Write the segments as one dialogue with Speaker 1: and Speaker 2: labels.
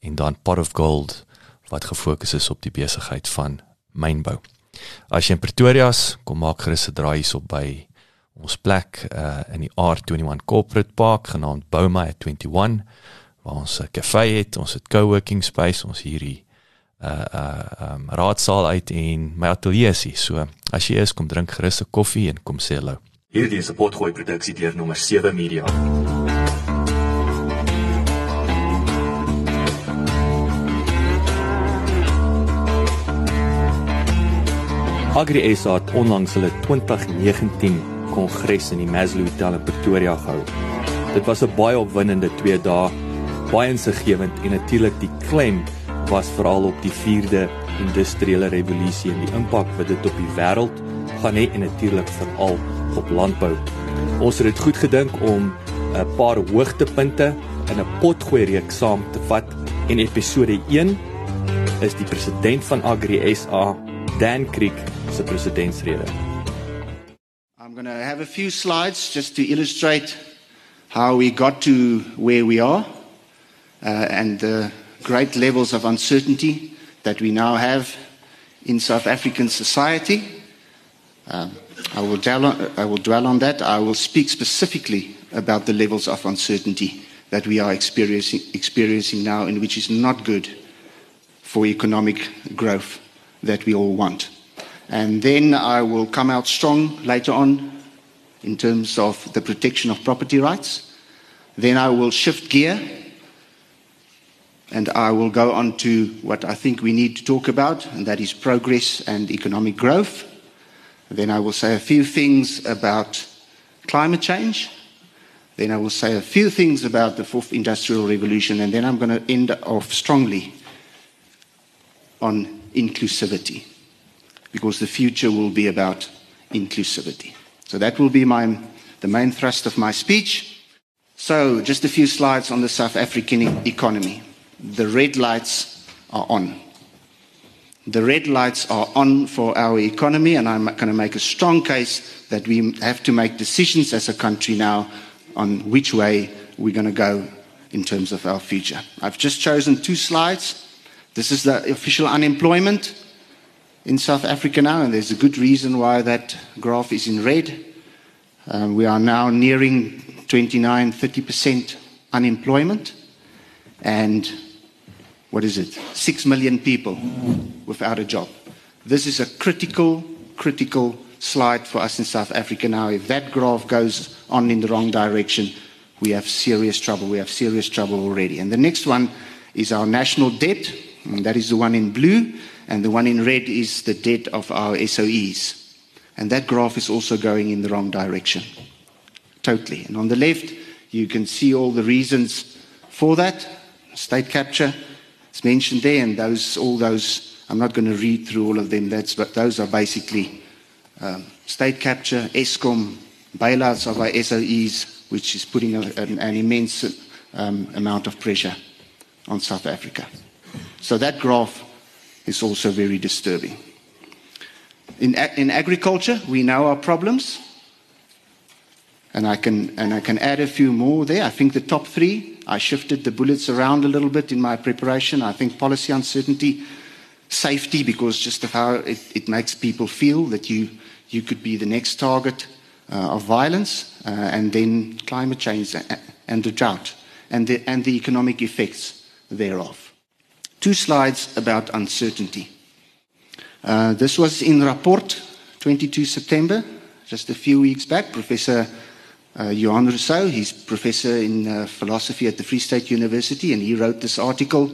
Speaker 1: en dan Pot of Gold wat gefokus is op die besigheid van mynbou. As jy in Pretoria is, kom maak gerus 'n draai hierop by ons plek uh, in die R21 Corporate Park genaamd Bouma 21 waar ons 'n kafee het, ons het co-working space, ons hierdie uh uh um, raadsaal uit en my ateljee is. So as jy is, kom drink gerus 'n koffie en kom sê hallo.
Speaker 2: Hierdie is 'n potgooi produksie deur nommer 7 Media.
Speaker 3: Agri SA het onlangs hulle 2019 kongres in die Maslow Hotel in Pretoria gehou. Dit was 'n baie opwindende 2 dae, baie insiggewend en natuurlik die klem was veral op die 4de industriële revolusie en die impak wat dit op die wêreld gaan hê en natuurlik veral op landbou. Ons het dit goed gedink om 'n paar hoogtepunte in 'n potgooi reeks saam te vat en episode 1 is die president van Agri SA, Dan Creek se presidentsrede.
Speaker 4: I'm going to have a few slides just to illustrate how we got to where we are uh, and the great levels of uncertainty that we now have in South African society. Um, I, will dwell on, I will dwell on that. I will speak specifically about the levels of uncertainty that we are experiencing, experiencing now and which is not good for economic growth that we all want. And then I will come out strong later on in terms of the protection of property rights. Then I will shift gear and I will go on to what I think we need to talk about, and that is progress and economic growth. Then I will say a few things about climate change. Then I will say a few things about the fourth industrial revolution, and then I'm going to end off strongly on inclusivity, because the future will be about inclusivity. So that will be my, the main thrust of my speech. So, just a few slides on the South African economy. The red lights are on. The red lights are on for our economy, and I'm going to make a strong case that we have to make decisions as a country now on which way we're going to go in terms of our future. I've just chosen two slides. This is the official unemployment in South Africa now, and there's a good reason why that graph is in red. Um, we are now nearing 29, 30% unemployment, and what is it? Six million people without a job. This is a critical, critical slide for us in South Africa now. If that graph goes on in the wrong direction, we have serious trouble. We have serious trouble already. And the next one is our national debt. And that is the one in blue. And the one in red is the debt of our SOEs. And that graph is also going in the wrong direction. Totally. And on the left, you can see all the reasons for that. State capture, it's mentioned there, and those, all those, I'm not going to read through all of them, that's, but those are basically um, state capture, Eskom, bailouts of our SOEs, which is putting a, an, an, immense um, amount of pressure on South Africa. So that graph is also very disturbing. In, in agriculture, we know our problems, and I, can, and I can add a few more there. I think the top three, I shifted the bullets around a little bit in my preparation. I think policy uncertainty, safety, because just of how it, it makes people feel that you, you could be the next target uh, of violence, uh, and then climate change and the drought, and the, and the economic effects thereof. Two slides about uncertainty. Uh, this was in Rapport, 22 September, just a few weeks back. Professor uh, Johan Rousseau, he's professor in uh, philosophy at the Free State University, and he wrote this article.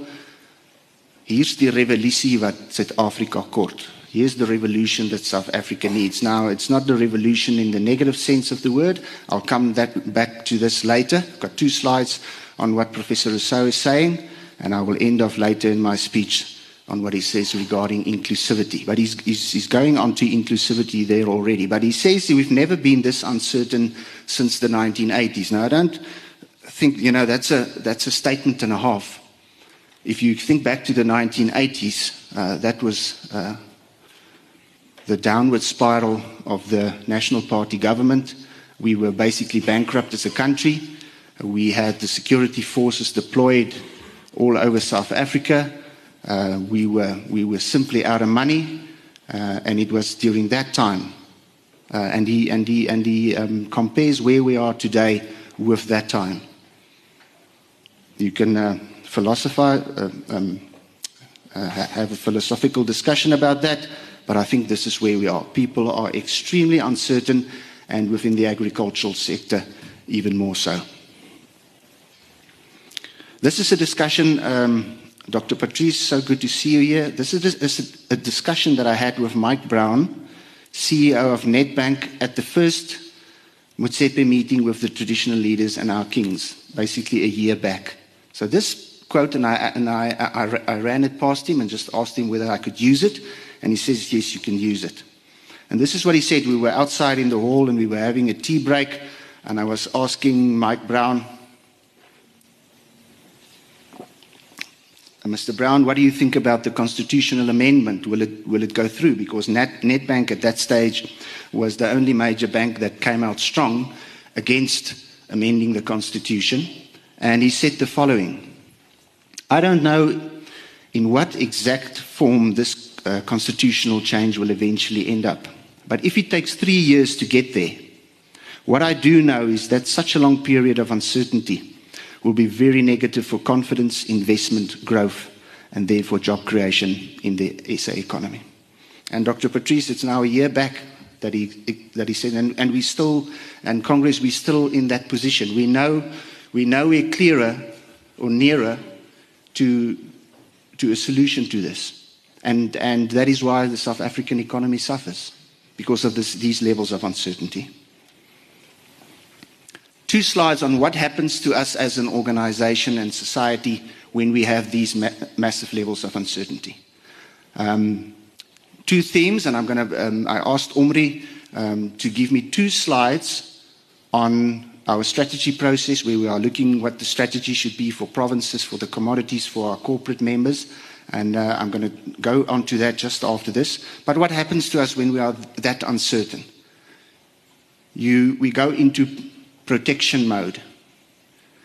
Speaker 4: Here's the revolution wat Suid-Afrika kort. Here's the revolution that South Africa needs. Now, it's not the revolution in the negative sense of the word. I'll come that, back to this later. I've got two slides on what Professor Rousseau is saying. And I will end off later in my speech on what he says regarding inclusivity. But he's, he's, he's, going on to inclusivity there already. But he says we've never been this uncertain since the 1980s. Now, I don't think, you know, that's a, that's a statement and a half. If you think back to the 1980s, uh, that was uh, the downward spiral of the National Party government. We were basically bankrupt as a country. We had the security forces deployed all over South Africa. Uh, we, were, we were simply out of money, uh, and it was during that time. Uh, and he, and he, and he um, compares where we are today with that time. You can uh, philosophize, uh, um, uh, have a philosophical discussion about that, but I think this is where we are. People are extremely uncertain, and within the agricultural sector, even more so. This is a discussion, um, Dr. Patrice, so good to see you here. This is a discussion that I had with Mike Brown, CEO of Nedbank, at the first Motsepe meeting with the traditional leaders and our kings, basically a year back. So this quote, and I, and I, I, I ran it past him and just asked him whether I could use it, and he says, yes, you can use it. And this is what he said. We were outside in the hall and we were having a tea break, and I was asking Mike Brown, Mr. Brown, what do you think about the constitutional amendment? Will it, will it go through? Because Net, Nedbank at that stage was the only major bank that came out strong against amending the constitution. And he said the following I don't know in what exact form this uh, constitutional change will eventually end up. But if it takes three years to get there, what I do know is that such a long period of uncertainty will be very negative for confidence, investment, growth, and therefore job creation in the SA economy. And Dr. Patrice, it's now a year back that he, that he said, and, and we still, and Congress, we're still in that position. We know, we know we're clearer or nearer to, to a solution to this. And, and that is why the South African economy suffers, because of these levels of uncertainty two slides on what happens to us as an organization and society when we have these ma- massive levels of uncertainty. Um, two themes, and I'm going to, um, I asked Omri um, to give me two slides on our strategy process where we are looking what the strategy should be for provinces, for the commodities, for our corporate members. And uh, I'm going to go on to that just after this. But what happens to us when we are that uncertain? You, we go into protection mode.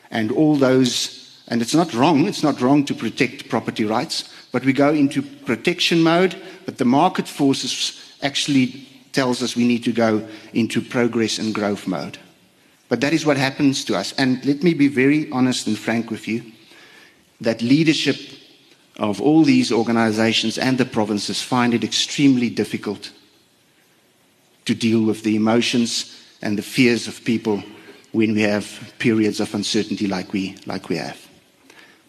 Speaker 4: And all those, and it's not wrong, it's not wrong to protect property rights, but we go into protection mode, but the market forces actually tells us we need to go into progress and growth mode. But that is what happens to us. And let me be very honest and frank with you that leadership of all these organizations and the provinces find it extremely difficult to deal with the emotions and the fears of people when we have periods of uncertainty like we, like we have.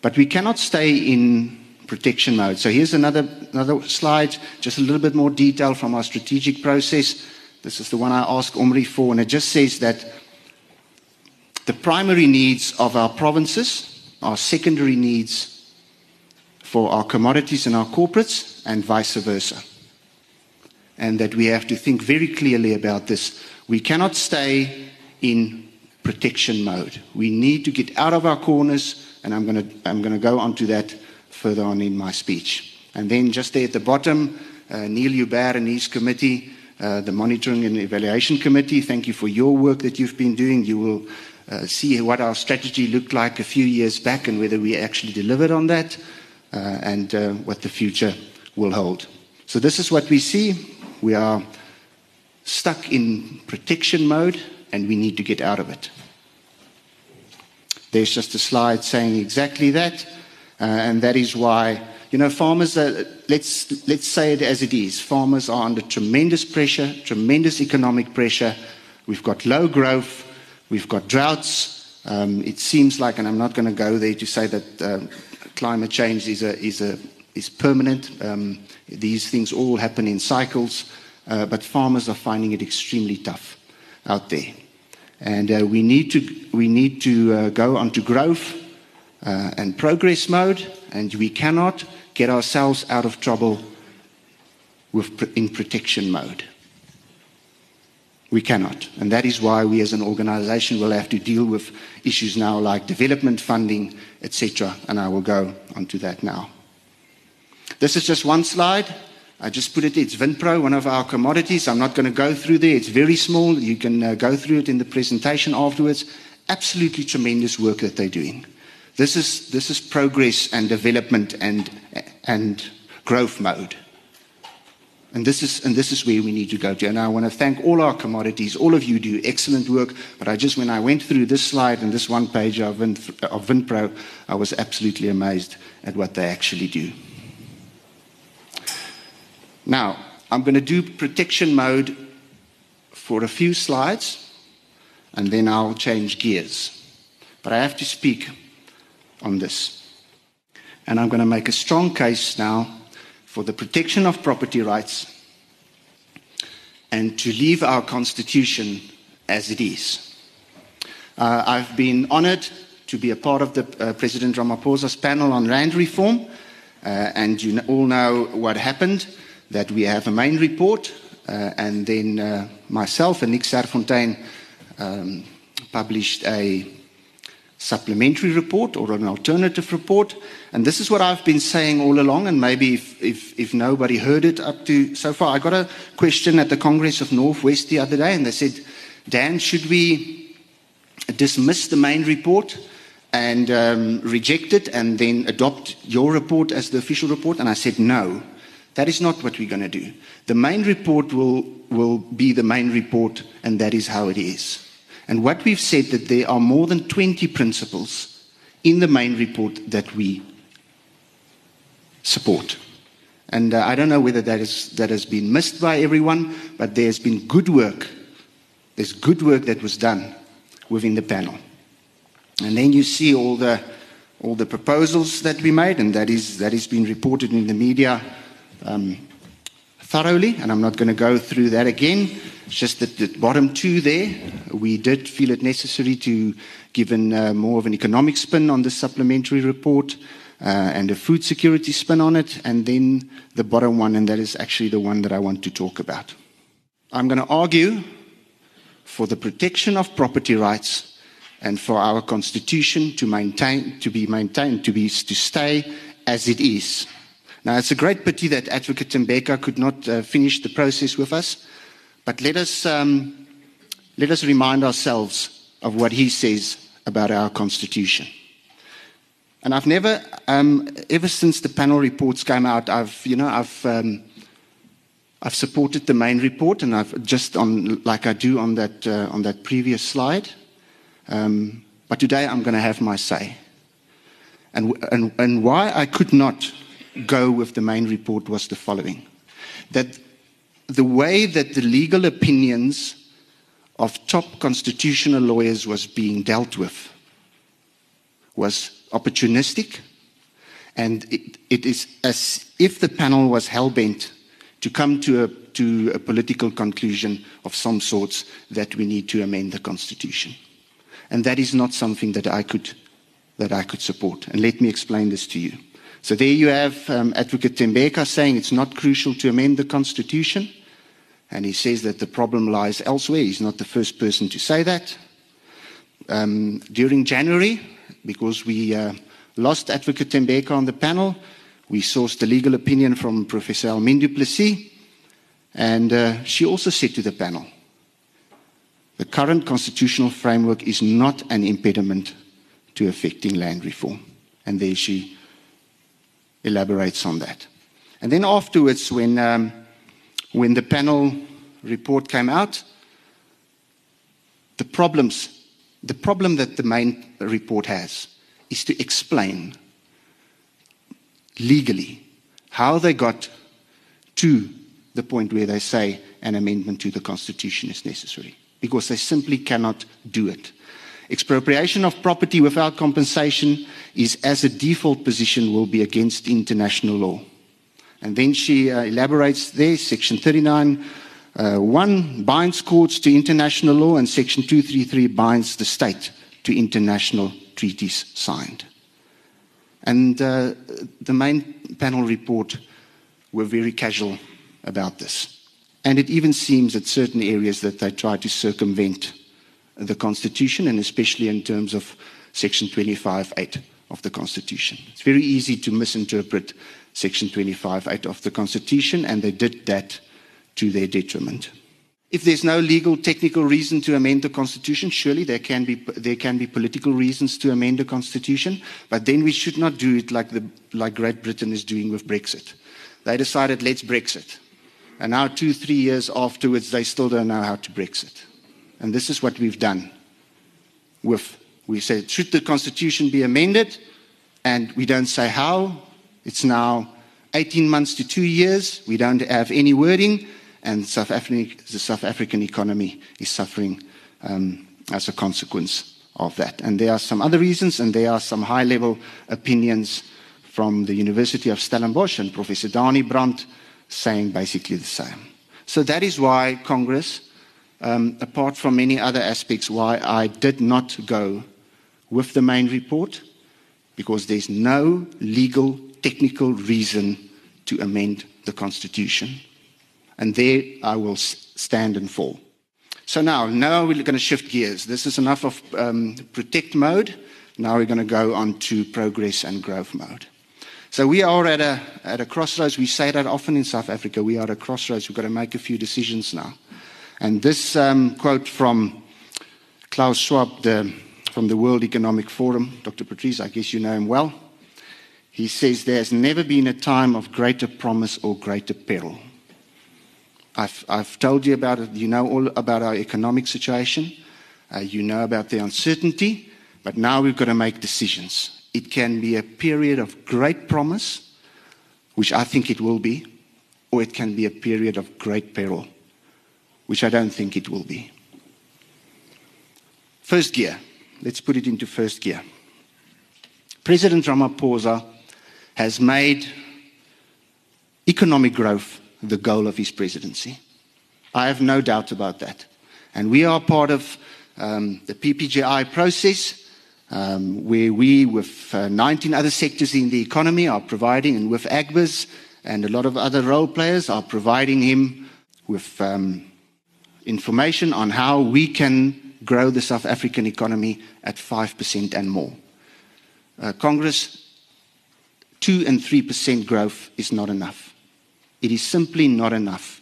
Speaker 4: But we cannot stay in protection mode. So here's another, another slide, just a little bit more detail from our strategic process. This is the one I asked Omri for, and it just says that the primary needs of our provinces are secondary needs for our commodities and our corporates, and vice versa. And that we have to think very clearly about this. We cannot stay in protection mode. We need to get out of our corners, and I'm going to I'm going to go on to that further on in my speech. And then just there at the bottom, uh, Neil Hubert and his committee, uh, the Monitoring and Evaluation Committee, thank you for your work that you've been doing. You will uh, see what our strategy looked like a few years back and whether we actually delivered on that uh, and uh, what the future will hold. So, this is what we see. We are stuck in protection mode and we need to get out of it. There's just a slide saying exactly that, uh, and that is why, you know, farmers, are, let's, let's say it as it is, farmers are under tremendous pressure, tremendous economic pressure. We've got low growth, we've got droughts. Um, it seems like, and I'm not going to go there to say that uh, climate change is, a, is, a, is permanent. Um, these things all happen in cycles, uh, but farmers are finding it extremely tough out there. And uh, we need to, we need to uh, go on to growth. uh, and progress mode, and we cannot get ourselves out of trouble with, in protection mode. We cannot. And that is why we as an organization will have to deal with issues now like development funding, etc. And I will go onto that now. This is just one slide. I just put it, it's Vinpro, one of our commodities. I'm not going to go through there. It's very small. You can uh, go through it in the presentation afterwards. Absolutely tremendous work that they're doing. This is, this is progress and development and, and growth mode. And this, is, and this is where we need to go to. And I want to thank all our commodities. All of you do excellent work. But I just, when I went through this slide and this one page of, Vin, of VinPro, I was absolutely amazed at what they actually do. Now, I'm going to do protection mode for a few slides, and then I'll change gears. But I have to speak on this. And I'm going to make a strong case now for the protection of property rights and to leave our constitution as it is. Uh, I've been honored to be a part of the uh, President Ramaphosa's panel on land reform, uh, and you all know what happened, that we have a main report, uh, and then uh, myself and Nick Serfontein um, published a supplementary report or an alternative report. And this is what I've been saying all along, and maybe if, if, if, nobody heard it up to so far. I got a question at the Congress of Northwest the other day, and they said, Dan, should we dismiss the main report and um, reject it and then adopt your report as the official report? And I said, no. That is not what we're going to do. The main report will, will be the main report, and that is how it is. And what we've said that there are more than 20 principles in the main report that we support. And uh, I don't know whether that, is, that has been missed by everyone, but there's been good work. There's good work that was done within the panel. And then you see all the, all the proposals that we made, and that is, that is been reported in the media um, thoroughly, and I'm not going to go through that again. It's just that the bottom two there, we did feel it necessary to give an, uh, more of an economic spin on the supplementary report uh, and a food security spin on it, and then the bottom one, and that is actually the one that I want to talk about. I'm going to argue for the protection of property rights and for our constitution to maintain, to be maintained, to be to stay as it is. Now, it's a great pity that Advocate Tembeka could not uh, finish the process with us, but let us, um, let us remind ourselves of what he says about our Constitution. And I've never, um, ever since the panel reports came out, I've, you know, I've, um, I've supported the main report, and I've just on, like I do on that, uh, on that previous slide. Um, but today I'm going to have my say. And, and, and why I could not go with the main report was the following. That the way that the legal opinions of top constitutional lawyers was being dealt with was opportunistic and it, it is as if the panel was hell-bent to come to a, to a political conclusion of some sorts that we need to amend the constitution. And that is not something that i could that i could support. And let me explain this to you so there you have um, Advocate Tembeka saying it's not crucial to amend the Constitution. And he says that the problem lies elsewhere. He's not the first person to say that. Um, during January, because we uh, lost Advocate Tembeka on the panel, we sourced the legal opinion from Professor Elmien du Plessis, and uh, she also said to the panel, the current constitutional framework is not an impediment to effecting land reform. And there she elaborates on that. And then afterwards, when, um, when the panel report came out, the problems, the problem that the main report has is to explain legally how they got to the point where they say an amendment to the Constitution is necessary, because they simply cannot do it. Expropriation of property without compensation is, as a default position, will be against international law. And then she uh, elaborates there, section 39. Uh, 1 binds courts to international law, and section 233 binds the state to international treaties signed. And uh, the main panel report were very casual about this. And it even seems at certain areas that they try to circumvent the Constitution, and especially in terms of Section 25.8 of the Constitution. It's very easy to misinterpret Section 25.8 of the Constitution, and they did that to their detriment. If there's no legal technical reason to amend the constitution, surely there can be there can be political reasons to amend the constitution, but then we should not do it like the like Great Britain is doing with Brexit. They decided let's Brexit. And now two, three years afterwards they still don't know how to Brexit. And this is what we've done with we said should the constitution be amended? And we don't say how. It's now 18 months to two years. We don't have any wording and South the South African economy is suffering um, as a consequence of that. And there are some other reasons, and there are some high level opinions from the University of Stellenbosch and Professor Dani Brandt saying basically the same. So that is why Congress, um, apart from many other aspects, why I did not go with the main report, because there's no legal, technical reason to amend the Constitution and there I will stand and fall. So now, now we're going to shift gears. This is enough of um, protect mode. Now we're going to go on to progress and growth mode. So we are at a, at a crossroads. We say that often in South Africa. We are at a crossroads. We've got to make a few decisions now. And this um, quote from Klaus Schwab the, from the World Economic Forum, Dr. Patrice, I guess you know him well. He says, There's never been a time of greater promise or greater peril. I've, I've told you about it. You know all about our economic situation. Uh, you know about the uncertainty. But now we've got to make decisions. It can be a period of great promise, which I think it will be, or it can be a period of great peril, which I don't think it will be. First gear. Let's put it into first gear. President Ramaphosa has made economic growth the goal of his presidency. I have no doubt about that. And we are part of um, the PPGI process, um, where we, with uh, 19 other sectors in the economy, are providing, and with Agbiz and a lot of other role players, are providing him with um, information on how we can grow the South African economy at 5% and more. Uh, Congress, 2 and 3% growth is not enough. It is simply not enough.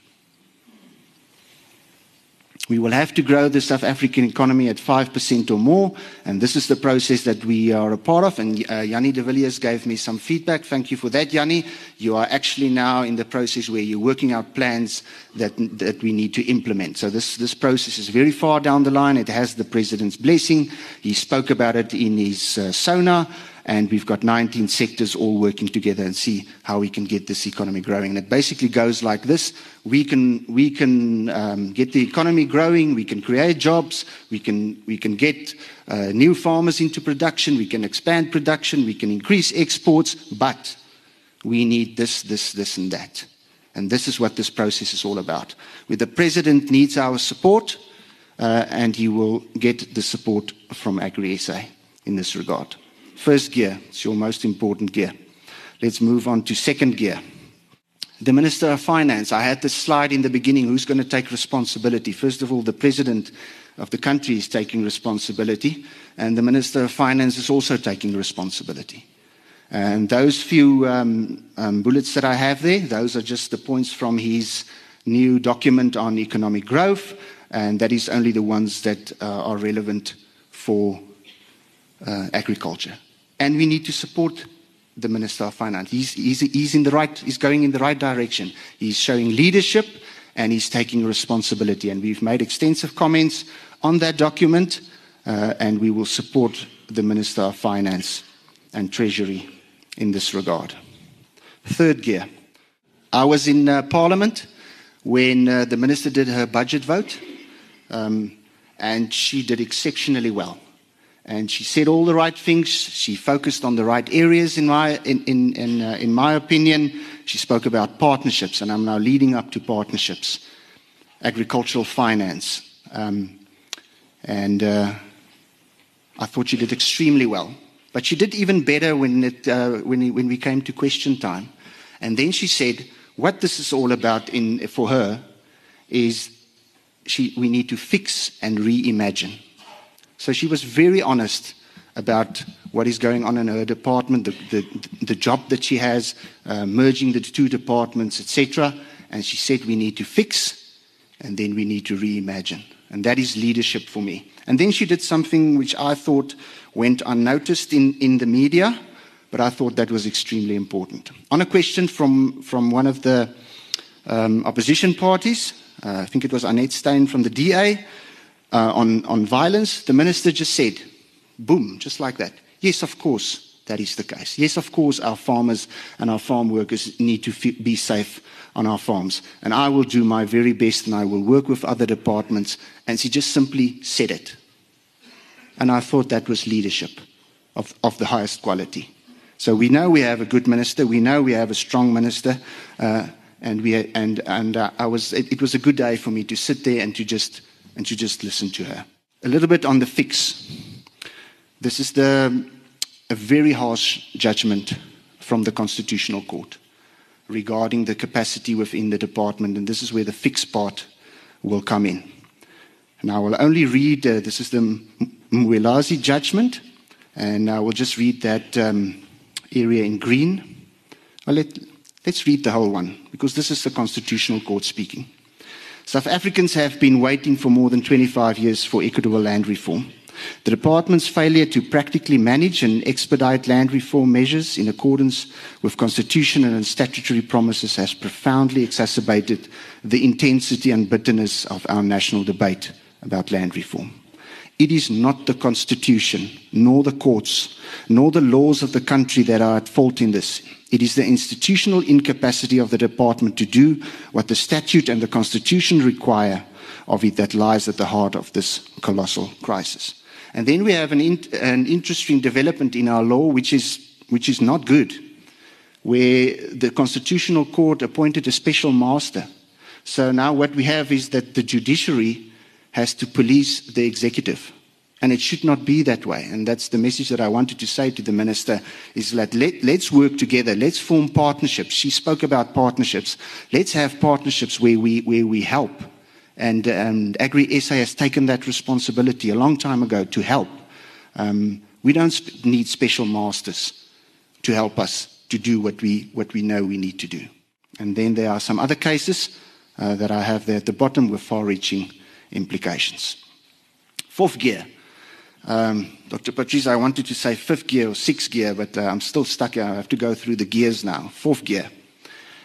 Speaker 4: We will have to grow the South African economy at 5% or more, and this is the process that we are a part of. And uh, Yanni de Villiers gave me some feedback. Thank you for that, Yanni. You are actually now in the process where you're working out plans that, that we need to implement. So this, this process is very far down the line. It has the President's blessing. He spoke about it in his uh, SONA and we've got 19 sectors all working together and see how we can get this economy growing. And it basically goes like this: we can we can um, get the economy growing, we can create jobs, we can we can get uh, new farmers into production, we can expand production, we can increase exports, but we need this, this, this, and that. And this is what this process is all about. The president needs our support, uh, and he will get the support from Agri SA in this regard. First gear, it's your most important gear. Let's move on to second gear. The Minister of Finance, I had this slide in the beginning who's going to take responsibility? First of all, the President of the country is taking responsibility, and the Minister of Finance is also taking responsibility. And those few um, um, bullets that I have there, those are just the points from his new document on economic growth, and that is only the ones that uh, are relevant for uh, agriculture and we need to support the Minister of Finance. He's, he's, he's, in the right, he's going in the right direction. He's showing leadership and he's taking responsibility. And we've made extensive comments on that document, uh, and we will support the Minister of Finance and Treasury in this regard. Third gear. I was in uh, Parliament when uh, the Minister did her budget vote, um, and she did exceptionally well and she said all the right things. She focused on the right areas, in my, in, in, in, uh, in my opinion. She spoke about partnerships, and I'm now leading up to partnerships, agricultural finance. Um, and uh, I thought she did extremely well. But she did even better when, it, uh, when, when we came to question time. And then she said, what this is all about in, for her is she, we need to fix and reimagine. So she was very honest about what is going on in her department, the, the, the job that she has, uh, merging the two departments, etc. And she said we need to fix and then we need to reimagine. And that is leadership for me. And then she did something which I thought went unnoticed in, in the media, but I thought that was extremely important. On a question from, from one of the um, opposition parties, uh, I think it was Annette Steyn from the DA, uh, on, on violence, the minister just said, boom, just like that. Yes, of course, that is the case. Yes, of course, our farmers and our farm workers need to f- be safe on our farms. And I will do my very best and I will work with other departments. And she just simply said it. And I thought that was leadership of, of the highest quality. So we know we have a good minister. We know we have a strong minister. Uh, and we, and, and uh, I was, it, it was a good day for me to sit there and to just, and to just listen to her. A little bit on the fix. This is the, a very harsh judgment from the Constitutional Court regarding the capacity within the department, and this is where the fix part will come in. And I will only read, uh, this is the Mwelase judgment, and I will just read that um, area in green. Let, let's read the whole one, because this is the Constitutional Court speaking. South Africans have been waiting for more than 25 years for equitable land reform. The department's failure to practically manage and expedite land reform measures in accordance with constitutional and statutory promises has profoundly exacerbated the intensity and bitterness of our national debate about land reform. It is not the constitution, nor the courts, nor the laws of the country that are at fault in this. It is the institutional incapacity of the department to do what the statute and the constitution require of it that lies at the heart of this colossal crisis. And then we have an, in, an interesting development in our law, which is, which is not good, where the Constitutional Court appointed a special master. So now what we have is that the judiciary has to police the executive. And it should not be that way. And that's the message that I wanted to say to the minister is that let, let's work together. Let's form partnerships. She spoke about partnerships. Let's have partnerships where we, where we help and, and Agri SA has taken that responsibility a long time ago to help. Um, we don't sp- need special masters to help us to do what we, what we know we need to do. And then there are some other cases uh, that I have there at the bottom with far reaching implications. Fourth gear. Um, Dr. Patrice, I wanted to say fifth gear or sixth gear, but uh, I'm still stuck here. I have to go through the gears now. Fourth gear.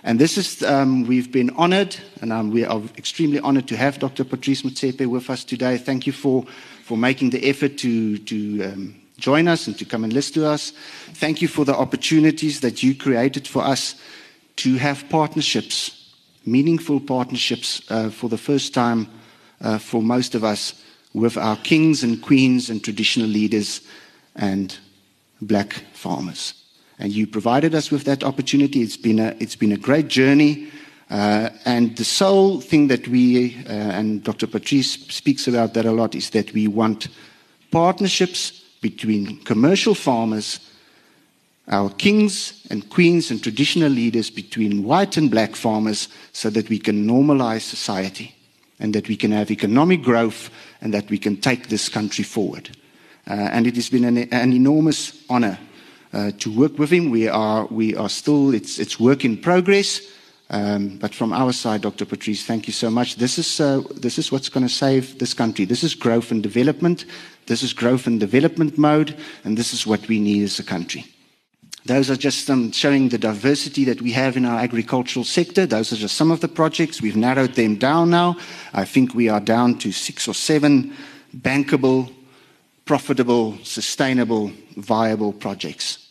Speaker 4: And this is, um, we've been honored, and um, we are extremely honored to have Dr. Patrice Motsepe with us today. Thank you for, for making the effort to, to um, join us and to come and listen to us. Thank you for the opportunities that you created for us to have partnerships, meaningful partnerships uh, for the first time uh, for most of us with our kings and queens and traditional leaders and black farmers and you provided us with that opportunity. It's been a, it's been a great journey. Uh, and the sole thing that we, uh, and Dr. Patrice speaks about that a lot, is that we want partnerships between commercial farmers, our kings and queens and traditional leaders, between white and black farmers, so that we can normalize society and that we can have economic growth and that we can take this country forward. Uh, and it has been an, an enormous honor uh, to work with him. We are, we are still, it's, it's work in progress. Um, but from our side, Dr. Patrice, thank you so much. This is, uh, this is what's going to save this country. This is growth and development. This is growth and development mode, and this is what we need as a country. Those are just showing the diversity that we have in our agricultural sector. Those are just some of the projects. We've narrowed them down now. I think we are down to six or seven bankable, profitable, sustainable, viable projects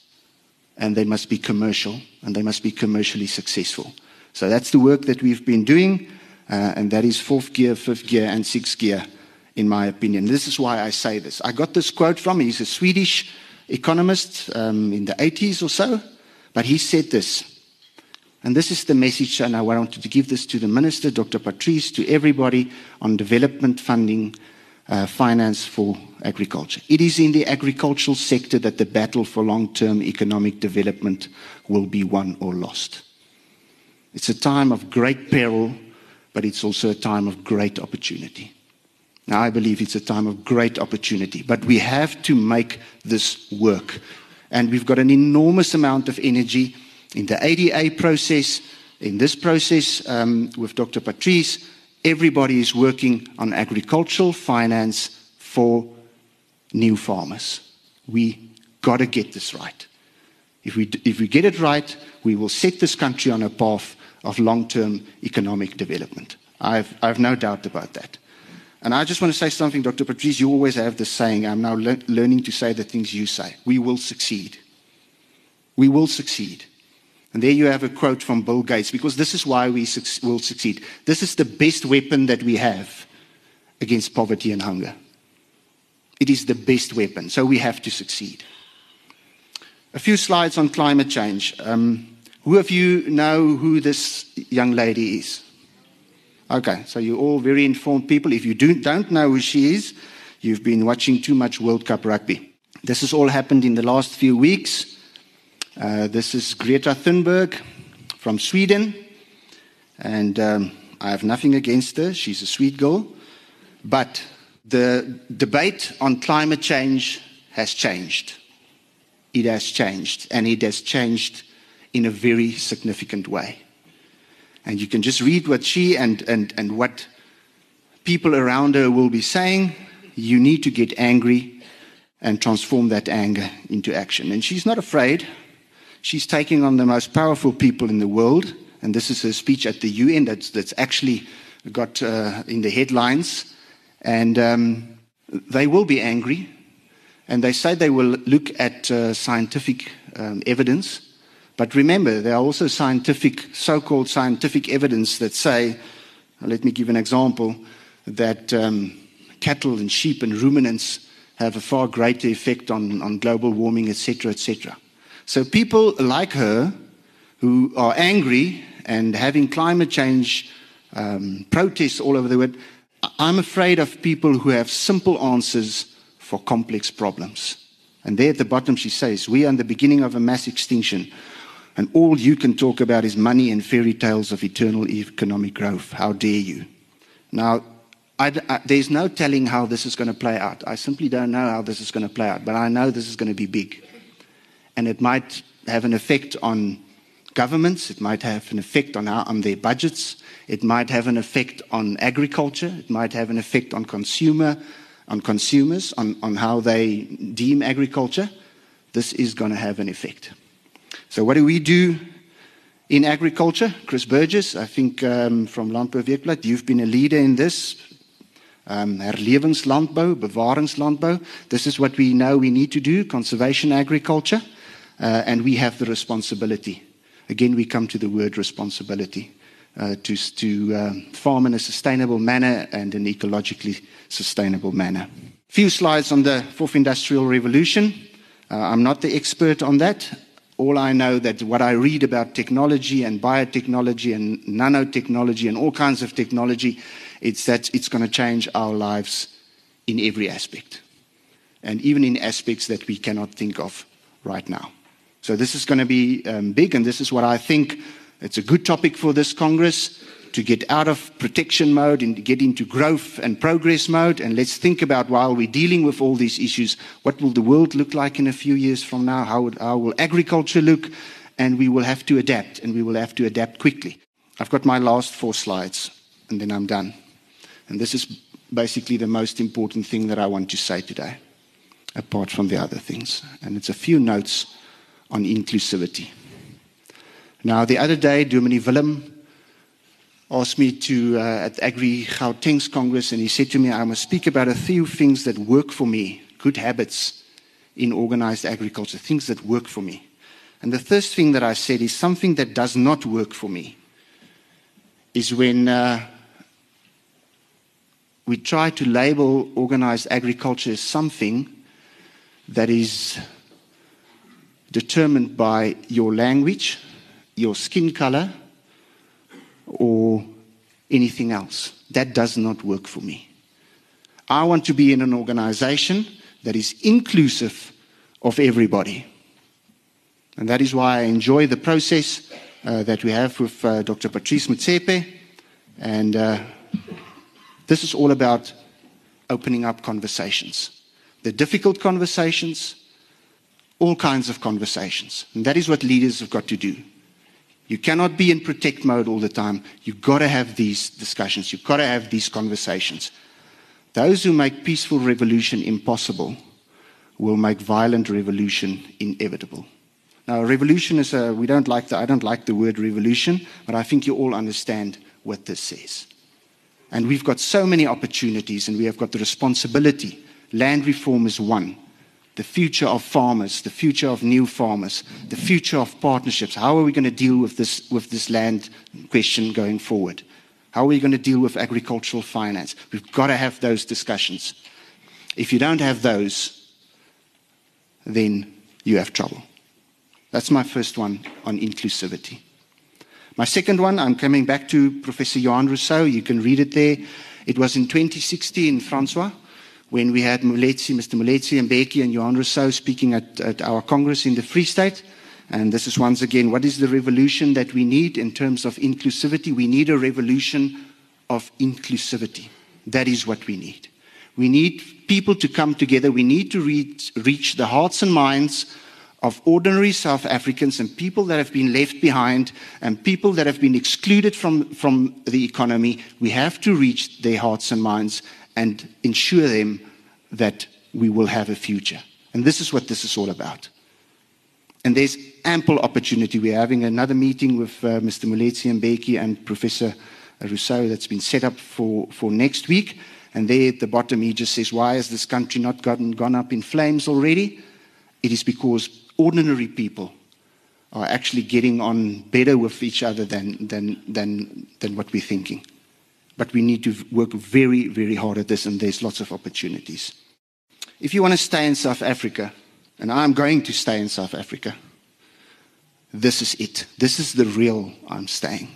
Speaker 4: and they must be commercial and they must be commercially successful. So that's the work that we've been doing, uh, and that is fourth gear, fifth gear, and sixth gear, in my opinion. This is why I say this. I got this quote from. He's a Swedish economist um, in the 80s or so, but he said this. And this is the message, and I wanted to give this to the minister, Dr. Patrice, to everybody on development funding uh, finance for agriculture. It is in the agricultural sector that the battle for long term economic development will be won or lost. It's a time of great peril, but it's also a time of great opportunity. Now, I believe it's a time of great opportunity, but we have to make this work. And we've got an enormous amount of energy in the ADA process, in this process um, with Dr. Patrice. Everybody is working on agricultural finance for new farmers. We got to get this right. If we, if we get it right, we will set this country on a path of long term economic development. I've, I've no doubt about that. And I just want to say something, Dr. Patrice. You always have this saying. I'm now le- learning to say the things you say. We will succeed. We will succeed. And there you have a quote from Bill Gates, because this is why we su- will succeed. This is the best weapon that we have against poverty and hunger. It is the best weapon, so we have to succeed. A few slides on climate change. Um, who of you know who this young lady is? Okay, so you're all very informed people. If you do, don't know who she is, you've been watching too much World Cup rugby. This has all happened in the last few weeks. Uh, this is Greta Thunberg from Sweden, and um, I have nothing against her. She's a sweet girl. But the debate on climate change has changed. It has changed, and it has changed in a very significant way. And you can just read what she and, and, and what people around her will be saying. You need to get angry and transform that anger into action. And she's not afraid. She's taking on the most powerful people in the world, and this is her speech at the UN that's, that's actually got uh, in the headlines. And um, they will be angry, and they say they will look at uh, scientific um, evidence. But remember, there are also scientific, so called scientific evidence that say, let me give an example, that um, cattle and sheep and ruminants have a far greater effect on, on global warming, etc., etc. So people like her who are angry and having climate change um, protests all over the world, I'm afraid of people who have simple answers for complex problems. And there at the bottom she says, We are in the beginning of a mass extinction, and all you can talk about is money and fairy tales of eternal economic growth. How dare you? Now, I, I, there's no telling how this is going to play out. I simply don't know how this is going to play out, but I know this is going to be big and it might have an effect on governments, it might have an effect on, our, on their budgets, it might have an effect on agriculture, it might have an effect on consumer, on consumers, on, on how they deem agriculture. This is going to have an effect. So, what do we do in agriculture? Chris Burgess, I think um, from Landbou Weekblad, you've been a leader in this. Um, herlevingslandbou, bewaringslandbou. This is what we know we need to do conservation agriculture. Uh, and we have the responsibility. Again, we come to the word responsibility uh, to, to um, farm in a sustainable manner and an ecologically sustainable manner. Few slides on the fourth industrial revolution. Uh, I'm not the expert on that. All I know that what I read about technology and biotechnology and nanotechnology and all kinds of technology, it's that it's going to change our lives in every aspect, and even in aspects that we cannot think of right now. So this is going to be um, big, and this is what I think. It's a good topic for this Congress to get out of protection mode and get into growth and progress mode. And let's think about while we're dealing with all these issues, what will the world look like in a few years from now? How, would, how will agriculture look? And we will have to adapt, and we will have to adapt quickly. I've got my last four slides, and then I'm done. And this is basically the most important thing that I want to say today, apart from the other things. And it's a few notes on inclusivity. Now, the other day, Dominie Willem asked me to, uh, at Agri Gauteng's Congress, and he said to me, I must speak about a few things that work for me, good habits in organized agriculture, things that work for me. And the first thing that I said is something that does not work for me is when uh, we try to label organized agriculture as something that is determined by your language, your skin color, or anything else. That does not work for me. I want to be in an organization that is inclusive of everybody. And that is why I enjoy the process uh, that we have with uh, Dr. Patrice Motsepe. And uh, this is all about opening up conversations. The difficult conversations, all kinds of conversations. And that is what leaders have got to do. You cannot be in protect mode all the time. You've got to have these discussions. You've got to have these conversations. Those who make peaceful revolution impossible will make violent revolution inevitable. Now, revolution is a, we don't like the, I don't like the word revolution, but I think you all understand what this says. And we've got so many opportunities and we have got the responsibility. Land reform is one. The future of farmers, the future of new farmers, the future of partnerships. How are we going to deal with this, with this land question going forward? How are we going to deal with agricultural finance? We've got to have those discussions. If you don't have those, then you have trouble. That's my first one on inclusivity. My second one, I'm coming back to Professor Johan Rossouw. You can read it there. It was in 2016, Francois, when we had Moeletsi, Mr. Moeletsi Mbeki and Johan Rossouw speaking at, at our Congress in the Free State. And this is once again, what is the revolution that we need in terms of inclusivity? We need a revolution of inclusivity. That is what we need. We need people to come together. We need to reach, reach the hearts and minds of ordinary South Africans and people that have been left behind and people that have been excluded from, from the economy, we have to reach their hearts and minds and ensure them that we will have a future. And this is what this is all about. And there's ample opportunity. We're having another meeting with uh, Mr. Moeletsi Mbeki and Professor Rossouw that's been set up for, for next week. And there at the bottom, he just says, Why has this country not gotten, gone up in flames already? It is because ordinary people are actually getting on better with each other than, than, than, than what we're thinking. But we need to work very, very hard at this, and there's lots of opportunities. If you want to stay in South Africa, and I'm going to stay in South Africa, this is it. This is the real I'm staying.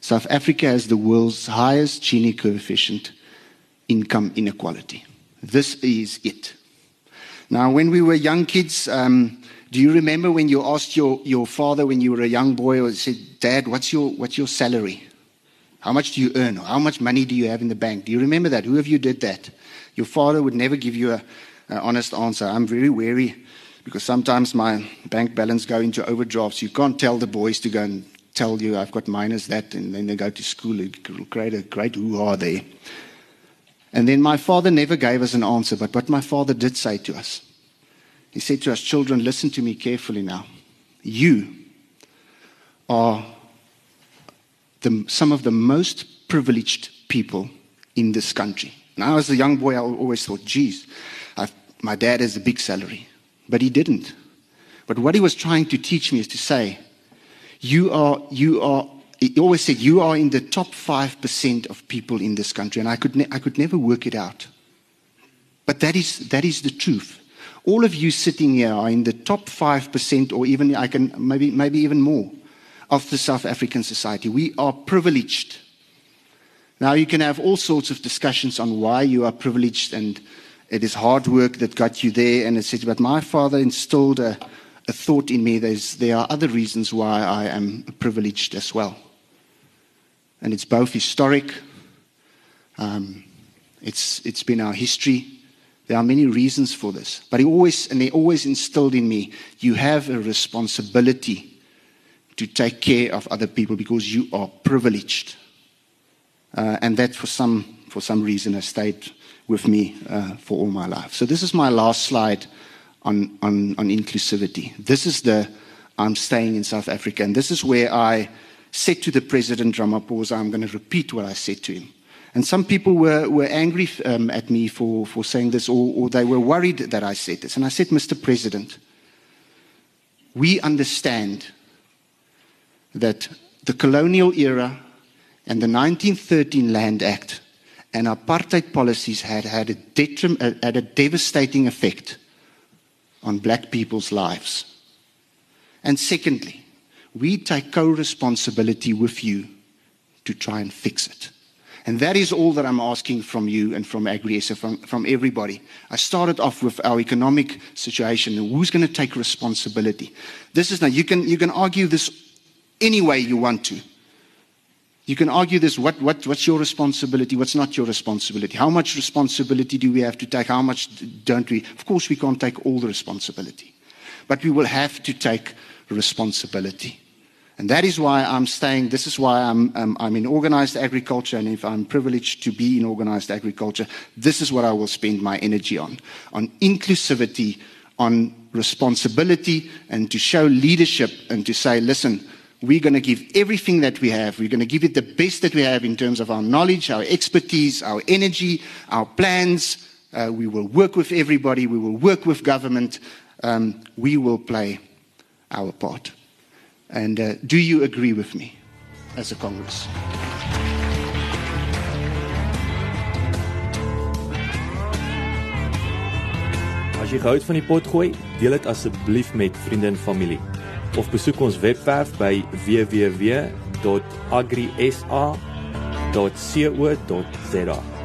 Speaker 4: South Africa has the world's highest Gini coefficient income inequality. This is it. Now, when we were young kids, um, do you remember when you asked your, your father when you were a young boy or said, Dad, what's your, what's your salary? How much do you earn? How much money do you have in the bank? Do you remember that? Who of you did that? Your father would never give you an honest answer. I'm very wary because sometimes my bank balance go into overdrafts. You can't tell the boys to go and tell you I've got minus that, and then they go to school. Will create a great hoo-ha there. And then my father never gave us an answer, but what my father did say to us, he said to us, Children, listen to me carefully now. You are the, some of the most privileged people in this country. Now, as a young boy, I always thought, geez, I've, my dad has a big salary. But he didn't. But what he was trying to teach me is to say, you are, you are, he always said, you are in the top 5% of people in this country. And I could, ne- I could never work it out. But that is, that is the truth. All of you sitting here are in the top 5%, or even I can maybe, maybe even more, of the South African society. We are privileged. Now, you can have all sorts of discussions on why you are privileged, and it is hard work that got you there, and etc. But my father instilled a, a thought in me there are other reasons why I am privileged as well. And it's both historic, um, it's, it's been our history, there are many reasons for this. But he always, and he always instilled in me, you have a responsibility to take care of other people because you are privileged. Uh, and that for some, for some reason has stayed with me uh, for all my life. So this is my last slide on, on, on inclusivity. This is the, I'm staying in South Africa. And this is where I said to the President Ramaphosa, I'm going to repeat what I said to him. And some people were, were angry um, at me for, for saying this, or, or they were worried that I said this. And I said, Mr. President, we understand that the colonial era and the 1913 Land Act and apartheid policies had had a, uh, had a devastating effect on black people's lives. And secondly, we take co responsibility with you to try and fix it. And that is all that I'm asking from you and from AgriSA, from, from everybody. I started off with our economic situation and who's going to take responsibility. This is now, you can, you can argue this any way you want to. You can argue this what, what, what's your responsibility, what's not your responsibility. How much responsibility do we have to take, how much don't we? Of course, we can't take all the responsibility, but we will have to take responsibility. And that is why I'm staying, this is why I'm, um, I'm in organized agriculture, and if I'm privileged to be in organized agriculture, this is what I will spend my energy on on inclusivity, on responsibility, and to show leadership and to say, listen, we're going to give everything that we have. We're going to give it the best that we have in terms of our knowledge, our expertise, our energy, our plans. Uh, we will work with everybody. We will work with government. Um, we will play our part. And uh, do you agree with me as a Congress?
Speaker 3: As jy gehou het van die pot gooi, deel dit asseblief met vriende en familie. Of besoek ons webwerf by www.agrisa.co.za.